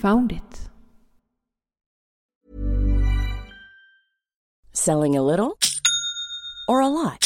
Found it. Selling a little or a lot?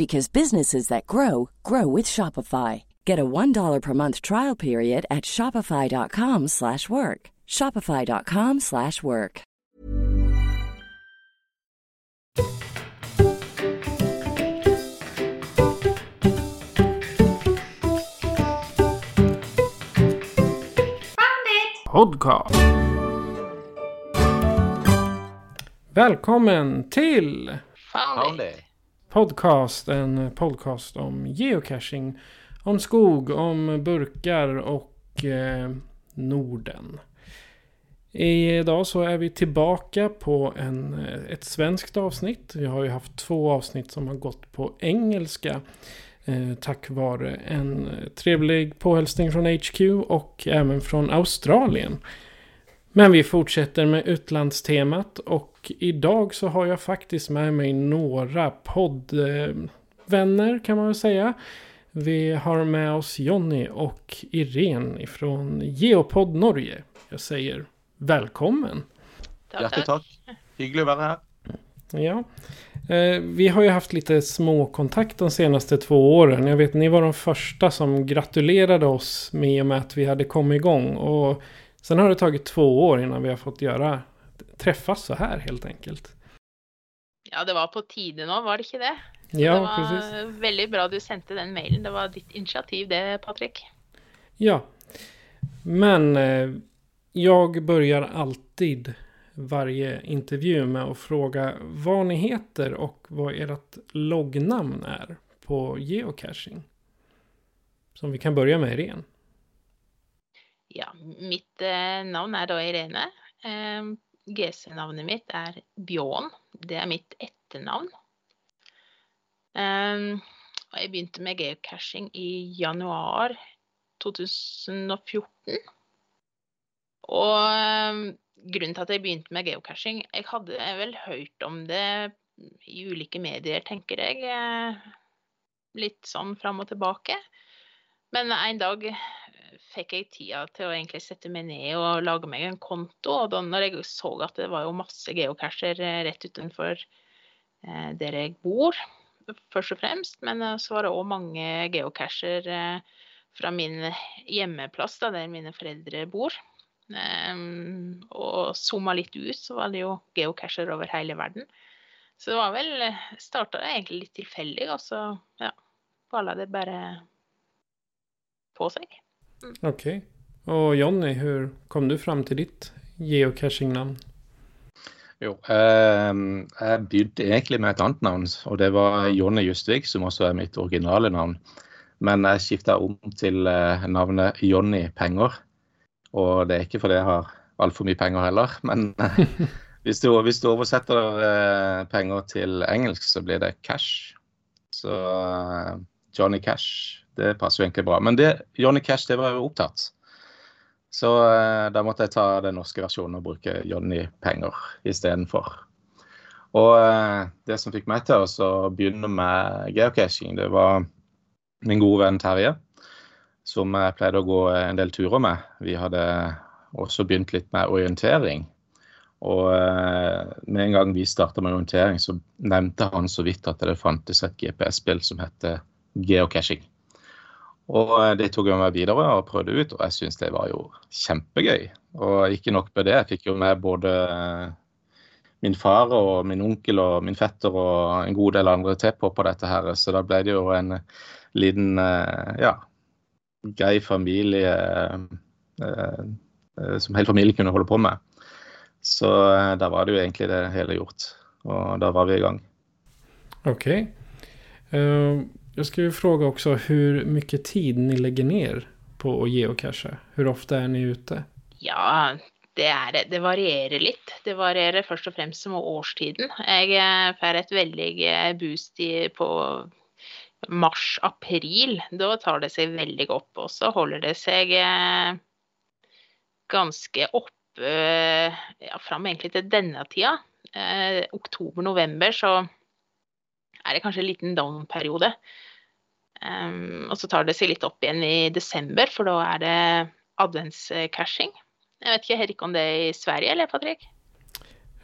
because businesses that grow grow with Shopify. Get a $1 per month trial period at shopify.com/work. shopify.com/work. Podcast. Välkommen till Found it. Podcast, en podcast om geocaching, om skog, om burkar och eh, Norden. Idag så är vi tillbaka på en, eh, ett svenskt avsnitt. Vi har ju haft två avsnitt som har gått på engelska. Eh, tack vare en eh, trevlig påhälsning från HQ och även från Australien. Men vi fortsätter med utlandstemat och idag så har jag faktiskt med mig några poddvänner kan man väl säga. Vi har med oss Jonny och Irene ifrån Geopod Norge. Jag säger välkommen. Hjärtligt takk. Hyggligt att vara här! Ja. Eh, vi har ju haft lite småkontakt de senaste två åren. Jag vet ni var de första som gratulerade oss med och med att vi hade kommit igång. Och sen har det tagit två år innan vi har fått göra träffas så här helt enkelt. Ja, det var på tide nå, var det ikke det? Så Ja, det var precis. veldig bra du sendte den mailen. Det var ditt initiativ det, Patrik. Ja. Men eh, jag börjar alltid varje intervju med att fråga vad ni heter och vad ert loggnamn är på geocaching. Som vi kan börja med Irene. Ja, mitt eh, navn er da Irene. Eh, GC-navnet mitt er Bjørn. Det er mitt etternavn. Eh, og jeg begynte med geocaching i januar 2014. Og grunnen til at jeg begynte med geocaching Jeg hadde vel hørt om det i ulike medier, tenker jeg. eh, Litt sånn fram og tilbake. Men en dag fikk jeg tida til å egentlig sette meg ned og lage meg en konto. Og da når jeg så at det var jo masse geocacher eh, rett utenfor eh, der jeg bor, først og fremst, men eh, så var det òg mange geocacher eh, fra min hjemmeplass, da, der mine foreldre bor. Um, og zooma litt ut, så var det jo geocacher over hele verden. Så det var vel Starta egentlig litt tilfeldig, og så ja, balla det bare på seg. Okej. Och Jonny, hur kom du fram til ditt geocaching-navn? Jo, eh, jeg begynte egentlig med et annet navn, og det var Jonny Justvik, som også er mitt originale navn. Men jeg skifta om til eh, navnet Jonny Penger. Og det er ikke fordi jeg har altfor mye penger heller, men eh, hvis, du, hvis du oversetter eh, penger til engelsk, så blir det cash. Så Johnny Cash, det passer jo egentlig bra. Men det, Johnny Cash, det var jo opptatt. Så eh, da måtte jeg ta den norske versjonen og bruke Johnny Penger istedenfor. Og eh, det som fikk meg til å begynne med geocaching, det var min gode venn Terje, som jeg pleide å gå en del turer med. Vi hadde også begynt litt med orientering. Og eh, med en gang vi starta med orientering, så nevnte han så vidt at det fantes et GPS-spill som heter geocaching. Og eh, det tok jeg med videre og prøvde ut, og jeg syns det var jo kjempegøy. Og ikke nok med det, jeg fikk jo med både eh, min far og min onkel og min fetter og en god del andre til på på dette her, så da ble det jo en liten eh, ja, grei familie som hele familien kunne holde på med. Så da var det jo egentlig det hele gjort. Og da var vi i gang. OK. Eh, Jag ska ju fråga också hur mycket tid ni lägger ner på att geocache. Hur ofta är ni ute? Ja, det, er, det varierer litt. Det varierer først og fremst med årstiden. Jeg eh, får et veldig eh, boost på mars-april. Da tar det seg veldig opp. Og så holder det seg eh, ganske oppe ja, fram egentlig til denne tida. Eh, Oktober-november så er det kanskje en liten down-periode. Um, og så tar det seg litt opp igjen i desember, for da er det adventscashing. Jeg vet ikke Erik, om det er i Sverige eller Patrick?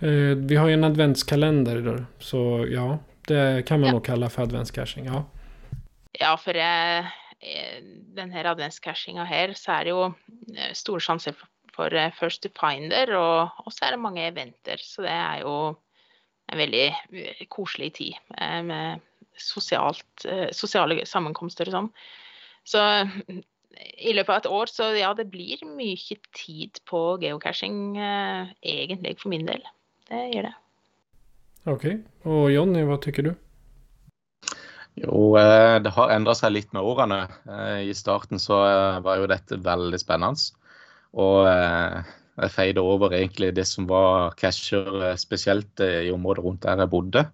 Uh, vi har jo en adventskalender så ja, det kan man Ja. nok kalle for adventscashing, Ja. Ja, for uh, denne her adventscashinga her, så er det jo eh, store sjanser for, for eh, first to finder, og, så er det mange eventer. Så det er jo en veldig eh, koselig tid eh, med sosialt, eh, sosiale sammenkomster og sånn. Så i løpet av et år, så ja, det blir mye tid på geocaching, eh, egentlig for min del. Det gjør det. OK. Og Jonny, hva tykker du? Jo, eh, det har endra seg litt med årene. Eh, I starten så eh, var jo dette veldig spennende. Og eh, jeg feide over egentlig det som var casher, eh, spesielt eh, i området rundt der jeg bodde.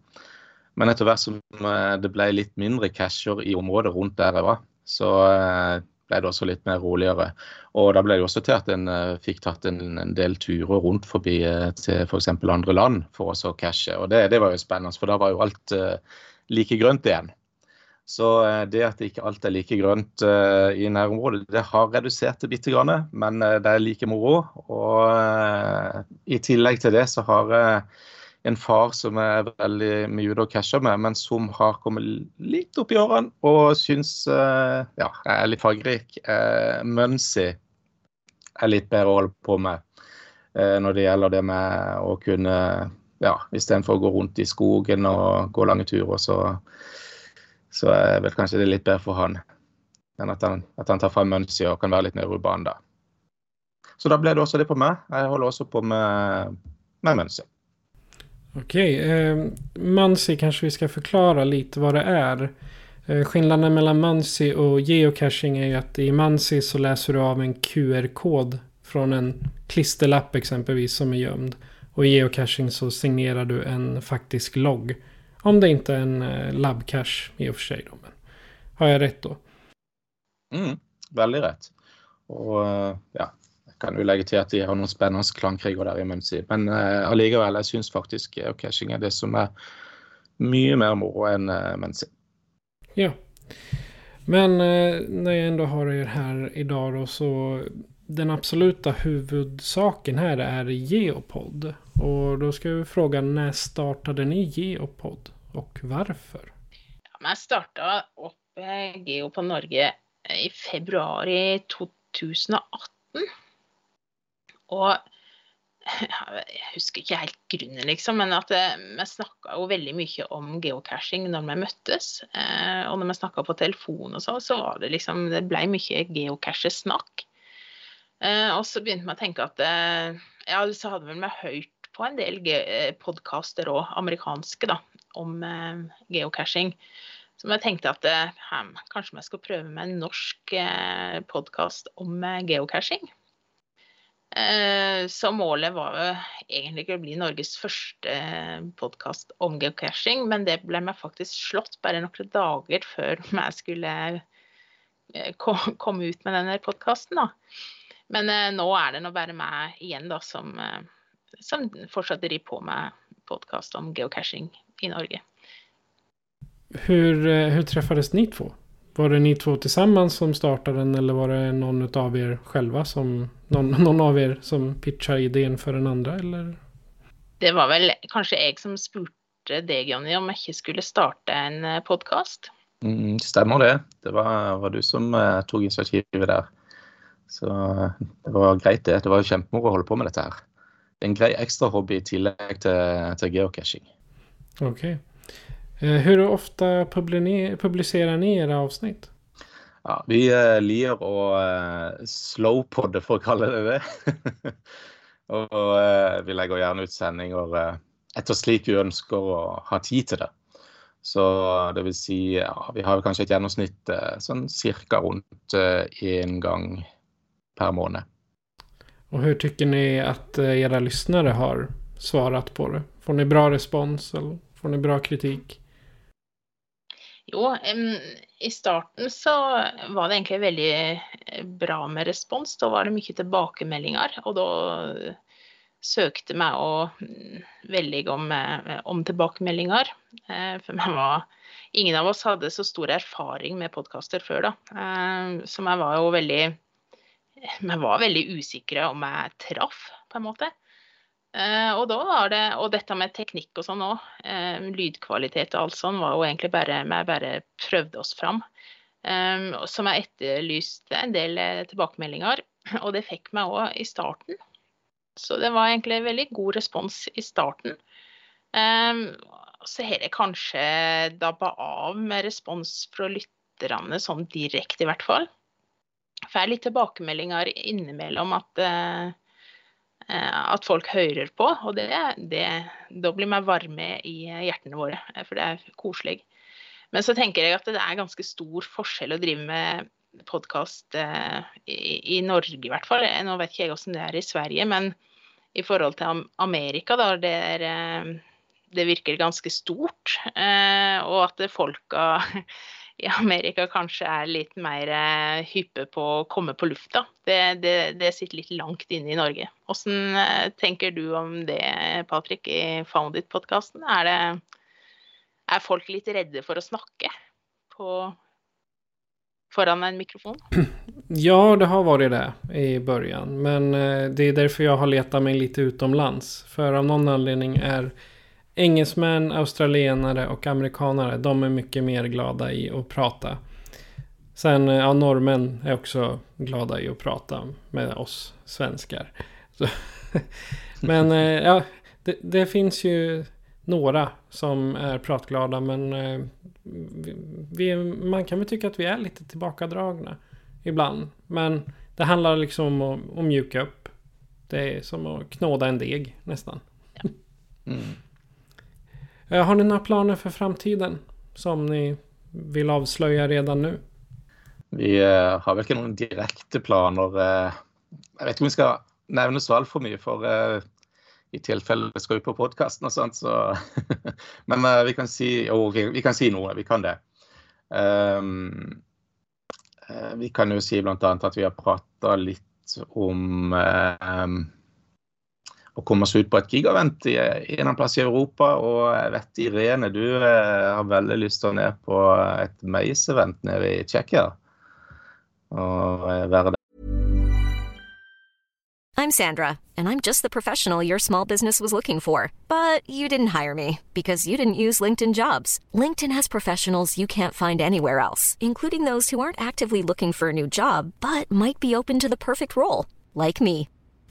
Men etter hvert som eh, det ble litt mindre casher i området rundt der jeg var, så eh, ble det også litt mer roligere. Og da ble det også til at en eh, fikk tatt en, del turer rundt forbi til f.eks. andre land for å å cashe. Og det, det var jo spennende, for da var jo alt like grønt igjen. Så det at ikke alt er like grønt i nærområdet, det har redusert det bitte grann, men det er like moro. Og i tillegg til det så har jeg en far som er veldig mye ute og casher med, men som har kommet litt opp i årene og syns uh, ja, jeg er litt fargerik. Uh, Muncy er litt bedre å holde på med uh, når det gjelder det med å kunne ja, istedenfor å gå rundt i skogen og gå lange turer, så så er vel kanskje det litt bedre for han enn at han, at han tar fram Muncy og kan være litt mer urban da. Så da ble det også det på meg. Jeg holder også på med, med Muncy. Okej, eh, Mansi kanske vi ska förklara lite vad det är. Eh, skillnaden mellan Mansi och geocaching är ju att i Mansi så läser du av en QR-kod från en klisterlapp exempelvis som är gömd. Och i geocaching så signerar du en faktisk logg. Om det inte är en eh, labcache i och för sig då. Men har jag rätt då? Mm, veldig rett. Och eh, ja, kan jo legge til at de har noen spennende klangkriger der i Muncy. Men uh, allikevel, jeg syns faktisk geocaching er det som er mye mer moro enn uh, Muncy. Ja. Men uh, når jeg ändå har dere her i då så den absoluta huvudsaken her er Geopod. Og da skal vi spørre når startet ni Geopod og hvorfor? Ja, jeg starta opp eh, Geo på Norge eh, i februar i 2018. Og jeg husker ikke helt grunnen, liksom, men at eh, vi snakka jo veldig mye om geocaching når vi møttes. Eh, og når vi snakka på telefon og så, så var det liksom Det ble mye geocachesnakk. Eh, og så begynte vi å tenke at eh, Ja, så hadde vel vi hørt på en del podkaster òg, amerikanske, da, om eh, geocaching. Så jeg tenkte at eh, kanskje vi skal prøve med en norsk eh, podkast om eh, geocaching. Eh, så målet var jo egentlig ikke å bli Norges første podkast om geocaching, men det ble meg faktisk slått bare noen dager før jeg skulle eh, komme ut med denne podkasten. Men eh, nå er det nå bare meg igjen da, som, eh, som fortsatt driver på med podkast om geocaching i Norge. Hvordan treffes dere to? Var det ni två sammen som startet den eller var det noen av dere selv som någon, någon av er som pitchade idén för den andra eller? Det var vel kanskje jeg som spurte deg, Jonny, om jeg ikke skulle starte en podkast. Mm, stemmer det. Det var, var du som uh, tok initiativet der. Så eh, det var greit, det. Det var jo kjempemoro å holde på med dette her. Det er en grei ekstra hobby i tillegg til, til geocaching. Okej. Hvor hur ofta publi- publicerar ni era avsnitt? Ja, vi eh, liker å eh, slowpodde, for å kalle det det. og eh, vi legger gjerne ut sendinger eh, etter slik vi ønsker å ha tid til det. Så det vil si ja, vi har kanskje et gjennomsnitt eh, sånn cirka rundt én gang per måned. Og hvordan syns ni at eh, era lyssnare har svarat på det? Får ni bra respons eller får ni bra kritik? Jo, i starten så var det egentlig veldig eh, bra med respons. Da var det mye tilbakemeldinger, og da søkte meg òg veldig om, eh, om tilbakemeldinger. Eh, For meg var Ingen av oss hadde så stor erfaring med podkaster før, da. Eh, Så jeg var jo veldig Vi var veldig usikre om jeg traff, på en måte. Eh, og da var det, og dette med teknikk og sånn òg, eh, lydkvalitet og alt sånn, var jo egentlig bare Vi bare prøvde oss fram. Um, som jeg etterlyste en del eh, tilbakemeldinger, og det fikk meg òg i starten. Så det var egentlig en veldig god respons i starten. Um, så har det kanskje dabba av med respons fra lytterne sånn direkte, i hvert fall. Får litt tilbakemeldinger innimellom at eh, eh, at folk hører på, og det, det, da blir vi varme i hjertene våre, eh, for det er koselig. Men så tenker jeg at det er ganske stor forskjell å drive med podkast eh, i, i Norge, i hvert fall. Nå vet ikke jeg hvordan det er i Sverige, men i forhold til Amerika, da, det, er, eh, det virker ganske stort. Eh, og at folka i Amerika kanskje er litt mer eh, hyppe på å komme på lufta. Det, det, det sitter litt langt inne i Norge. Hvordan eh, tenker du om det, Patrick, i Foundit-podkasten? Er, er folk litt redde for å snakke på, foran en mikrofon? Ja, det har vært det i begynnelsen. Men eh, det er derfor jeg har lett meg litt utomlands. For av noen anledning är engelsmän, australienare och amerikanare, de är mycket mer glada i att prata. Sen, eh, ja, norrmän är också glada i att prata med oss svenskar. Så, men eh, ja, det, det finns ju några som är pratglada men eh, vi, man kan väl tycka att vi är lite tillbakadragna ibland. Men det handlar liksom om att, att mjuka upp. Det är som att knåda en deg nästan. Mm. Eh, Har ni några planer för framtiden som ni vill avslöja redan nu? Vi eh, har vel ikke noen direkte planer. eh, jeg vet ikke om vi skal nevne så altfor mye, for i tilfelle vi skal ut på podkasten og sånt, så Men vi kan si vi kan si noe. Vi kan det. Um, vi kan jo si bl.a. at vi har prata litt om eh, å komme seg ut på et gigavent i, i en plass i Europa. Og jeg vet Irene, du eh, har veldig lyst til å ned på et Maze-event nede i Tsjekkia. Og eh, være der. I'm Sandra, and I'm just the professional your small business was looking for. But you didn't hire me because you didn't use LinkedIn jobs. LinkedIn has professionals you can't find anywhere else, including those who aren't actively looking for a new job but might be open to the perfect role, like me.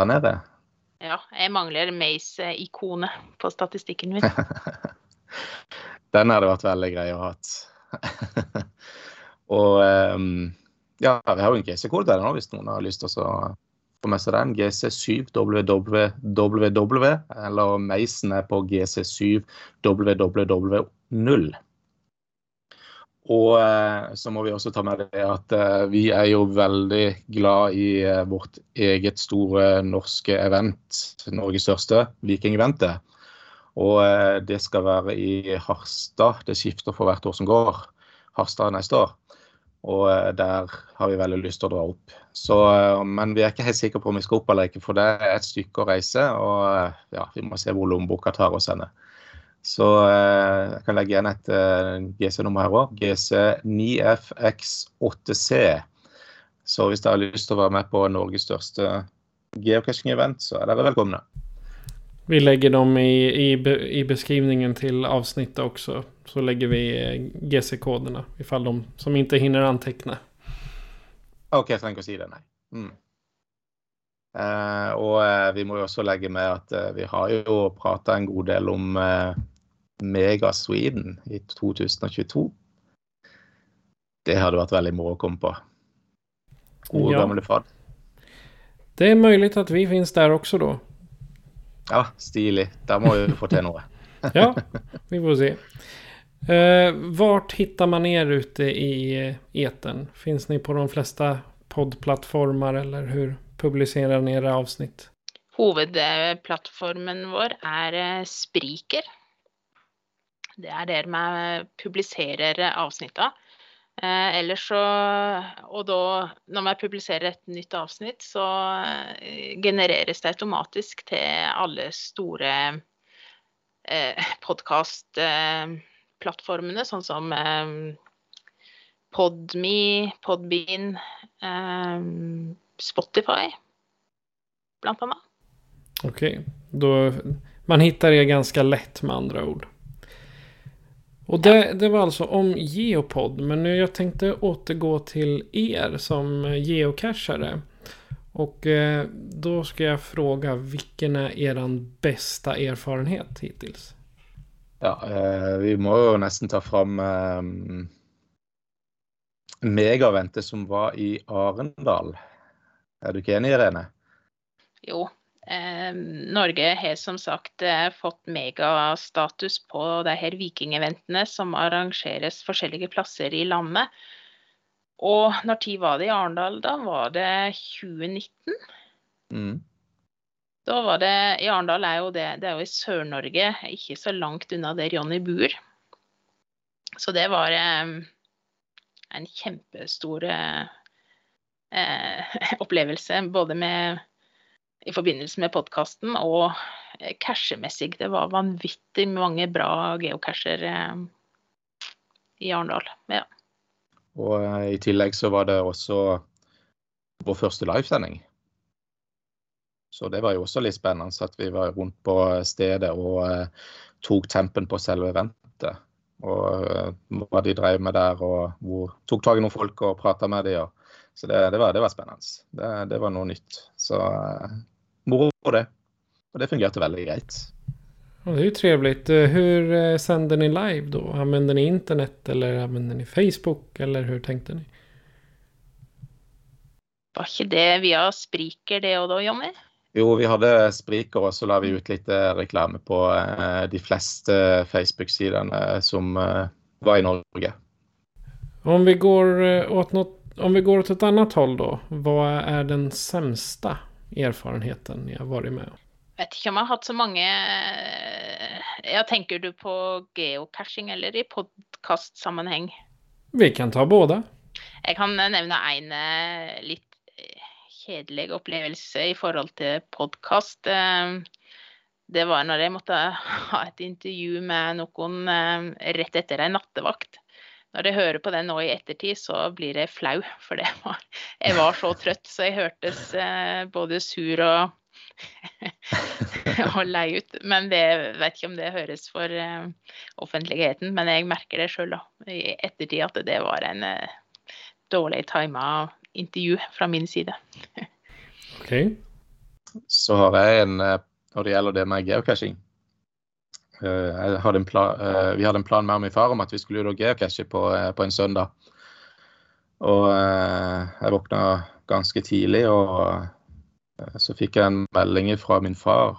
Der nede. Ja, jeg mangler Mace-ikonet på statistikken min. Den hadde vært veldig grei å ha og um, ja, vi har jo en GC-kode der nå, hvis noen har lyst til å få med seg den. GC7WWW, eller Meisen er på GC7WWW0. Og eh, så må vi også ta med det at eh, vi er jo veldig glad i eh, vårt eget store norske event, Norges største vikingeventet. Og det skal være i Harstad. Det skifter for hvert år som går. Harstad neste år. Og der har vi veldig lyst til å dra opp. Så, men vi er ikke helt sikre på om vi skal opp eller ikke, for det er et stykke å reise. Og ja, vi må se hvor lommeboka tar oss henne. Så eh, jeg kan legge igjen et eh, GC-nummer her òg. GC9FX8C. Så hvis dere har lyst til å være med på Norges største geocaching-event, så er dere velkomne. Vi legger dem i, i, i beskrivningen til avsnittet også. Så legger vi eh, GC-koderna ifall de som ikke hinner antegne. OK, jeg trenger ikke å si det, nei. Mm. Eh, og eh, vi må jo også legge med at eh, vi har jo prata en god del om Mega Sweden i 2022. Det hadde vært veldig moro å komme på. Gode, Ja. gamle fad. Det er mulig at vi finnes der også, da. Ja, stilig. Der må vi få til noe. Ja, vi får se. Eh, vart hittar man er ute i eten? etern? Finns ni på de flesta poddplattformar eller hur publicerar ni era avsnitt? Hovedplattformen vår er eh, Spriker. Det er der vi publiserer avsnittene. Eh, ellers så Og da, når vi publiserer et nytt avsnitt, så eh, genereres det automatisk til alle store eh, podkastplattformene, sånn som eh, Podme, Podbean, eh, Spotify, blant annet. Okej, då man hittar er ganske lett med andre ord. Och det, det var alltså om Geopod, men nu jag tänkte återgå till er som geocachare. Och eh, då ska jag fråga, vilken är eran bästa erfarenhet hittills? Ja, eh, vi må jo nesten ta fram eh, Megavente som var i Arendal. Er du ikke enig, Irene? Jo, Norge har som sagt eh, fått megastatus på de her vikingeventene som arrangeres forskjellige plasser i landet. Og når tid var det i Arendal, da? Var det 2019? Mm. Da var det I Arendal er jo det Det er jo i Sør-Norge, ikke så langt unna der Jonny bor. Så det var eh, en kjempestor eh, eh, opplevelse, både med i forbindelse med podkasten og cashemessig. Det var vanvittig mange bra geocacher eh, i Arendal. Ja. Og eh, i tillegg så var det også vår første livesending. Så det var jo også litt spennende at vi var rundt på stedet og eh, tok tempen på selve eventet. Og eh, hva de drev med der, og hvor, tok tak i noen folk og prata med dem. Så det, det, var, det var spennende. Det, det var noe nytt. Så moro moro det. Og det fungerte veldig greit. Ja, det är ju trevligt. Eh, Hur eh, sänder ni live då? Använder ni internet eller använder ni Facebook? Eller hur tänkte ni? Var ikke det via Spriker, det òg da, Jonny? Jo, vi hadde spriker, og så la vi ut litt eh, reklame på eh, de fleste Facebook-sidene som eh, var i Norge. Om vi går åt något, om vi går åt et annet håll da. Hva er den sämsta erfarenheten ni har vært med om? Vet ikke om jeg har hatt så mange Jeg Ja, tenker du på geocaching eller i podkastsammenheng? Vi kan ta båda. Jeg kan nevne en litt kjedelig opplevelse i forhold til podkast. Det var når jeg måtte ha et intervju med noen eh, rett etter ei nattevakt. Når jeg hører på det nå i ettertid, så blir jeg flau, for var, jeg var så trøtt. Så jeg hørtes eh, både sur og, og lei ut. Men det vet ikke om det høres for eh, offentligheten. Men jeg merker det sjøl i ettertid at det var en eh, dårlig tima intervju fra min side. OK. Så har jeg en eh, når det gjelder det med geocaching. Eh, Jeg hadde en plan, eh, vi hadde en plan med min far om at vi skulle ut og geocache på, på en søndag. Og eh, jeg våkna ganske tidlig, og så fikk jeg en melding fra min far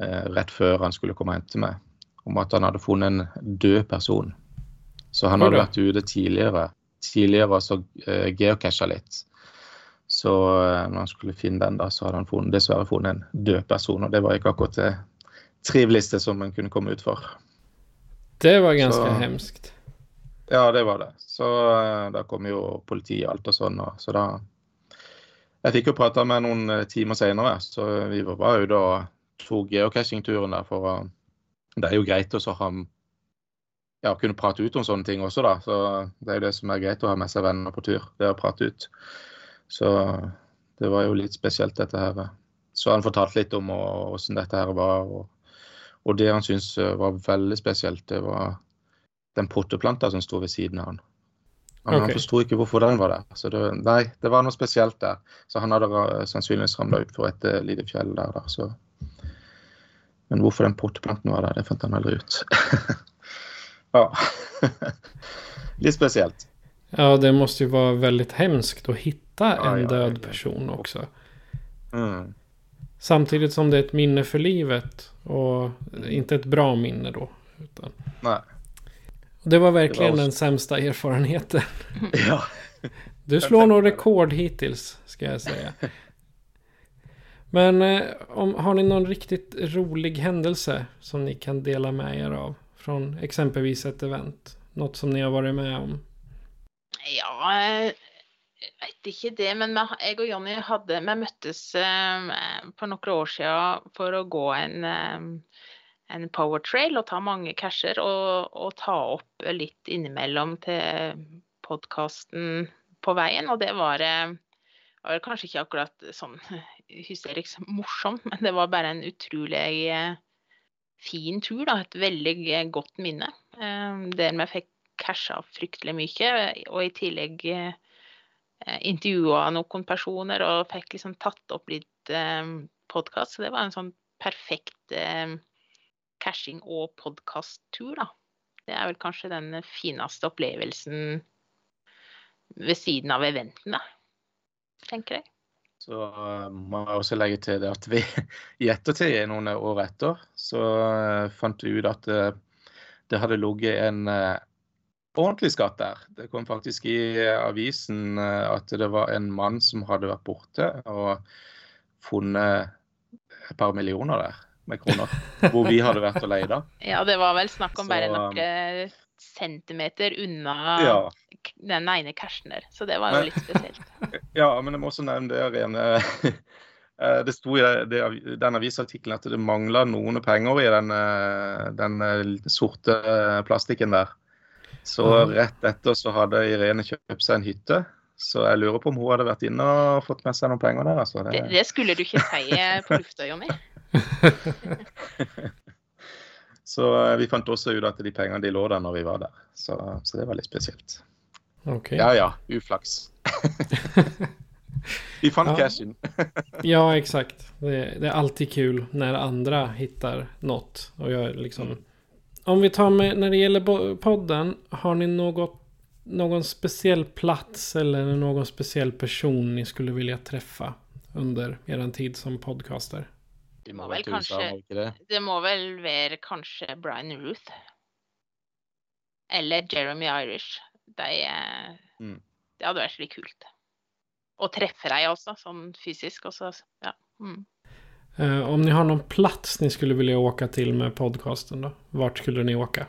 eh, rett før han skulle komme og hente meg, om at han hadde funnet en død person. Så han hadde vært ute tidligere, tidligere så uh, geocacha litt. Så eh, når han skulle finne den, da, så hadde han funnet, dessverre funnet en død person. Og det var ikke akkurat det triveligste som en kunne komme ut for. Det var ganske Så- hemskt. Ja, det var det. Så eh, da kom jo politiet og alt og sånn. Og, så da Jeg fikk jo prata med noen eh, timer seinere, så vi var ute og tok geocachingturen der for å det er jo greit å ha ja, kunne prate ut om sånne ting også, da. Så det er jo det som er greit å ha med seg venner på tur. Det å prate ut. Så det var jo litt spesielt, dette her. Så han fortalte litt om åssen dette her var. Og, og det han syntes var veldig spesielt, det var den potteplanta som sto ved siden av han. Han, okay. han forsto ikke hvorfor den var der. Så det, nei, det var noe spesielt der. Så han hadde sannsynligvis ramla utfor et uh, lite fjell der. Da, så. Men hvorfor den potteplanten var der, det fant han aldri ut. ja. Litt spesielt. Ja, det måste ju vara väldigt hemskt att hitta en ja, död person också. Mm. Samtidigt som det är ett minne för livet. Och inte ett bra minne då. Utan... Nej. Det var verkligen det var den sämsta erfarenheten. Ja. Du slår nog rekord hittills, ska jag säga. Men eh, om, har ni någon riktigt rolig händelse som ni kan dela med er av? Från exempelvis ett event? Något som ni har varit med om? Ja, jeg vet ikke det. Men jeg og Jonny hadde, vi møttes eh, for noen år siden for å gå en eh, en powertrail og ta mange casher og, og, ta opp litt innimellom til podkasten på veien. Og det var, eh, var, kanskje ikke akkurat sånn hysterisk morsomt, men det var bare en utrolig eh, fin tur. Da. Et veldig godt minne. Eh, der vi fikk casha fryktelig mye, og i tillegg intervjua noen personer og fikk liksom tatt opp litt podkast. Så det var en sånn perfekt cashing og podkasttur, da. Det er vel kanskje den fineste opplevelsen ved siden av eventen, da, tenker jeg. Så uh, må jeg også legge til det at vi i ettertid, noen år etter, så uh, fant vi ut at uh, det hadde ligget en ordentlig skatt der. Det kom faktisk i avisen at det var en mann som hadde vært borte og funnet et par millioner der med kroner. Hvor vi hadde vært og leida. Ja, det var vel snakk om så, bare noen centimeter unna ja. den ene cashen der. Så det var jo litt spesielt. Ja, men jeg må også nevne det rene eh, det sto i den avisartikkelen at det mangla noen penger i den, eh, den, eh, sorte plastikken der. Så rett etter så hadde Irene kjøpt seg en hytte. Så jeg lurer på om hun hadde vært inne og fått med seg noen penger der. Altså. Det... Det, skulle du ikke si på lufta, Jonny. så eh, vi fant også ut at de pengene de lå der når vi var der. Så, så det var litt spesielt. Okay. Ja ja, uflaks. vi fant ja. cashen. ja, exakt. Det, det, är alltid kul när andra hittar något. Och jag liksom... Om vi tar med, när det gäller podden, har ni något, någon speciell plats eller någon speciell person ni skulle vilja träffa under er tid som podcaster? De må vel kanskje, det? det må vel være kanskje Brian Ruth. Eller Jeremy Irish. De, mm. Det hadde vært litt kult. Og treffe deg også, sånn fysisk. Også. Ja. Mm. Uh, om ni har noen plass ni skulle ville åke til med podcasten da? Hvor skulle ni åke?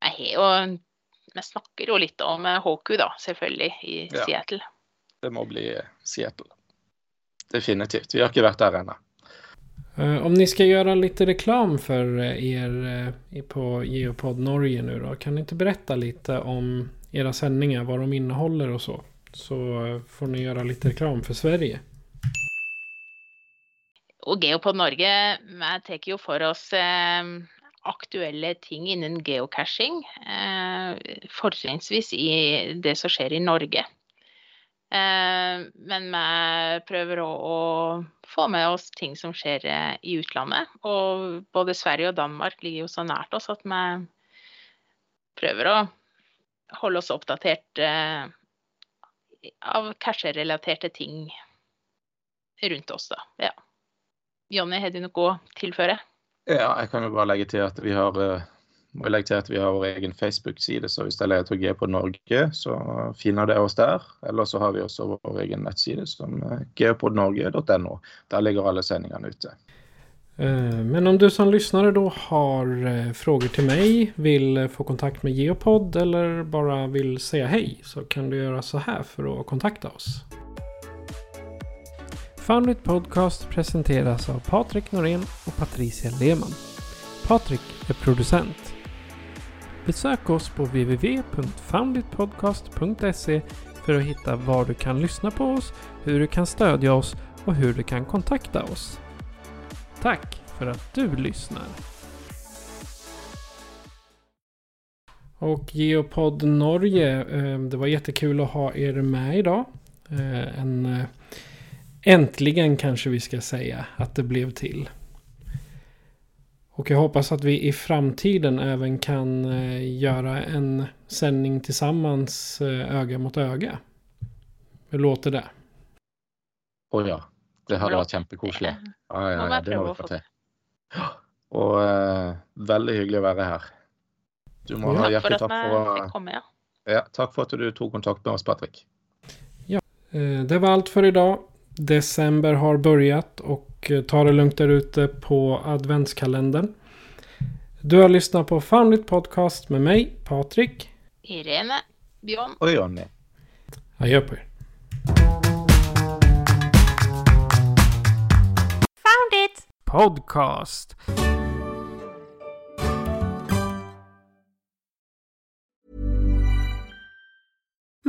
Jeg har jo Vi snakker jo litt om HQ, da, selvfølgelig, i ja. Seattle. Det må bli Seattle. Definitivt. Vi har ikke vært der ennå. Uh, om ni skal gjøre litt reklam for dere er eh, på Geopod Norge nå, da, Kan dere ikke berette litt om era sändningar, vad de innehåller och så? Så får ni göra lite reklam för Sverige. Og Geopod Norge tar jo for oss eh, aktuelle ting innen geocaching. Eh, Fortrinnsvis i det som skjer i Norge. Eh, men vi prøver å, få med oss ting som skjer eh, i utlandet. Og både Sverige og Danmark ligger jo så nært oss at vi prøver å holde oss oppdatert eh, av casherelaterte ting rundt oss, da. Ja. Jonny, har du noe å tilføre? Ja, jeg kan jo bare legge til at vi har må jeg legge til at vi har vår egen Facebook-side, så hvis det er G på Norge, så finner det oss der. Eller så har vi også vår egen nettside, som geopodnorge.no. Der ligger alle sendingene ute. Eh, men om du som lyssnare då har eh, frågor till mig, vill få kontakt med Geopod eller bara vill säga hej så kan du göra så här för att kontakta oss. Foundit Podcast presenteras av Patrik Norén och Patricia Lehmann. Patrik är producent. Besök oss på www.founditpodcast.se för att hitta var du kan lyssna på oss, hur du kan stödja oss och hur du kan kontakta oss. Tack för att du lyssnar. Och Geopod Norge, eh, det var jättekul att ha er med idag. Eh, en, eh, äntligen kanske vi ska säga att det blev till. Och jag hoppas att vi i framtiden även kan göra en sändning tillsammans öga mot öga. Hur låter det? Oh ja. Det hadde vært kjempekoselig. Ja, ja, ja, det må vi få til. Og uh, veldig hyggelig å være her. Du må ha hjertelig takk for, ja, takk for at du tok kontakt med oss, Patrick. Ja, eh, det var alt for i dag. December har börjat och eh, ta det lugnt där ute på adventskalendern. Du har lyssnat på Foundit Podcast med mig, Patrik. Irene, Björn och Jonny. Adjö på er. Podcast.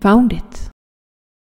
Found it.